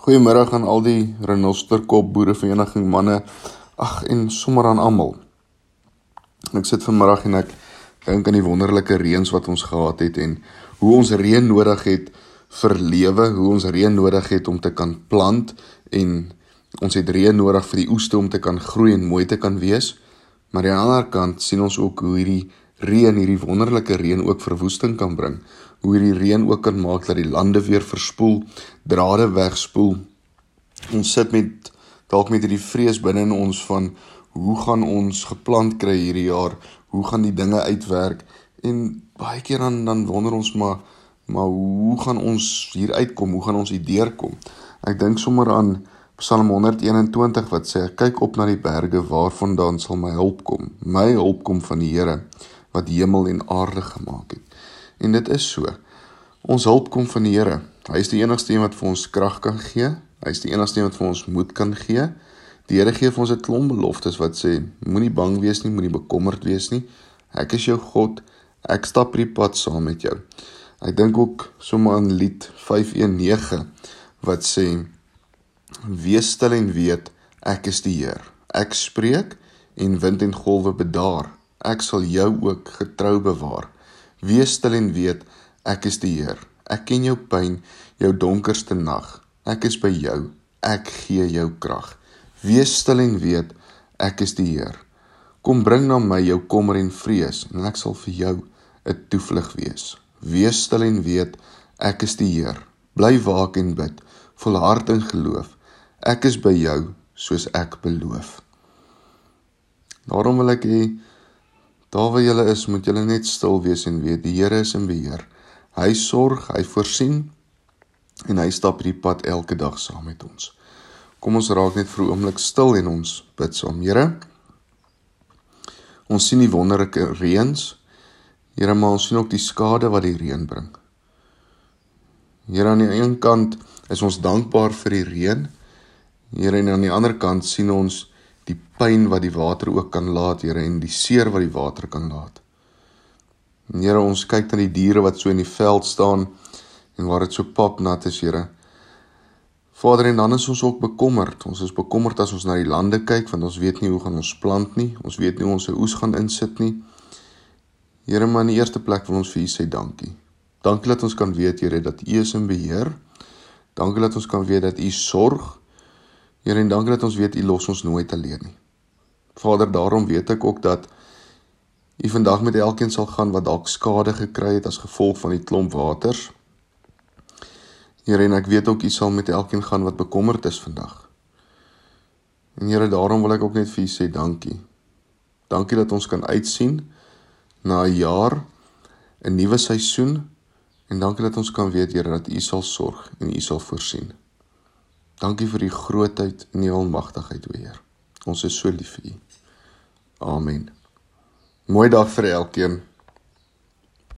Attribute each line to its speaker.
Speaker 1: Goeiemôre aan al die renosterkop boerevereniging manne. Ag en sommer aan almal. Ek sit vanmiddag en ek dink aan die wonderlike reëns wat ons gehad het en hoe ons reën nodig het vir lewe, hoe ons reën nodig het om te kan plant en ons het reën nodig vir die oeste om te kan groei en mooi te kan wees. Maar aan die ander kant sien ons ook hoe hierdie reën, hierdie wonderlike reën ook verwoesting kan bring. Hoe hierdie reën ook kan maak dat die lande weer verspoel, drade wegspoel. Ons sit met dalk met hierdie vrees binne in ons van hoe gaan ons geplant kry hierdie jaar? Hoe gaan die dinge uitwerk? En baie keer dan dan wonder ons maar maar hoe gaan ons hier uitkom? Hoe gaan ons hier deurkom? Ek dink sommer aan Psalm 121 wat sê kyk op na die berge waarvandaan sal my hulp kom. My hulp kom van die Here wat hemel en aarde gemaak het. En dit is so. Ons hulp kom van die Here. Hy is die enigste een wat vir ons krag kan gee. Hy is die enigste een wat vir ons moed kan gee. Die Here gee vir ons 'n klomp beloftes wat sê moenie bang wees nie, moenie bekommerd wees nie. Ek is jou God. Ek stap hierdie pad saam met jou. Ek dink ook sommer aan lied 519 wat sê wees stil en weet ek is die Heer. Ek spreek en wind en golwe bedaar ek sal jou ook getrou bewaar. Wees stil en weet ek is die Heer. Ek ken jou pyn, jou donkerste nag. Ek is by jou. Ek gee jou krag. Wees stil en weet ek is die Heer. Kom bring na my jou kommer en vrees en ek sal vir jou 'n toevlug wees. Wees stil en weet ek is die Heer. Bly waak en bid, volhard in geloof. Ek is by jou soos ek beloof. Daarom wil ek hê Daar waar julle is, moet julle net stil wees en weet die Here is in beheer. Hy sorg, hy voorsien en hy stap hierdie pad elke dag saam met ons. Kom ons raak net vir 'n oomblik stil en ons bid saam. Here, ons sien die wonderlike reëns. Here, maar ons sien ook die skade wat die reën bring. Here, aan die een kant is ons dankbaar vir die reën. Here, en aan die ander kant sien ons die pyn wat die water ook kan laat, Here, en die seer wat die water kan laat. En Here, ons kyk na die diere wat so in die veld staan en waar dit so papnat is, Here. Vader, en dan is ons ook bekommerd. Ons is bekommerd as ons na die lande kyk want ons weet nie hoe gaan ons plant nie. Ons weet nie hoe ons se oes gaan insit nie. Here, maar in die eerste plek wil ons vir U sê dankie. Dankie dat ons kan weet, Here, dat U is in beheer. Dankie dat ons kan weet dat U sorg Here en dankie dat ons weet U los ons nooit alleen nie. Vader, daarom weet ek ook dat U vandag met elkeen sal gaan wat dalk skade gekry het as gevolg van die klomp waters. Here en ek weet ook U sal met elkeen gaan wat bekommerd is vandag. En Here, daarom wil ek ook net vir U sê dankie. Dankie dat ons kan uitsien na 'n jaar, 'n nuwe seisoen en dankie dat ons kan weet Here dat U sal sorg en U sal voorsien. Dankie vir die grootheid en die almagtigheid, o Heer. Ons is so lief vir U. Amen. Mooi dag vir elkeen.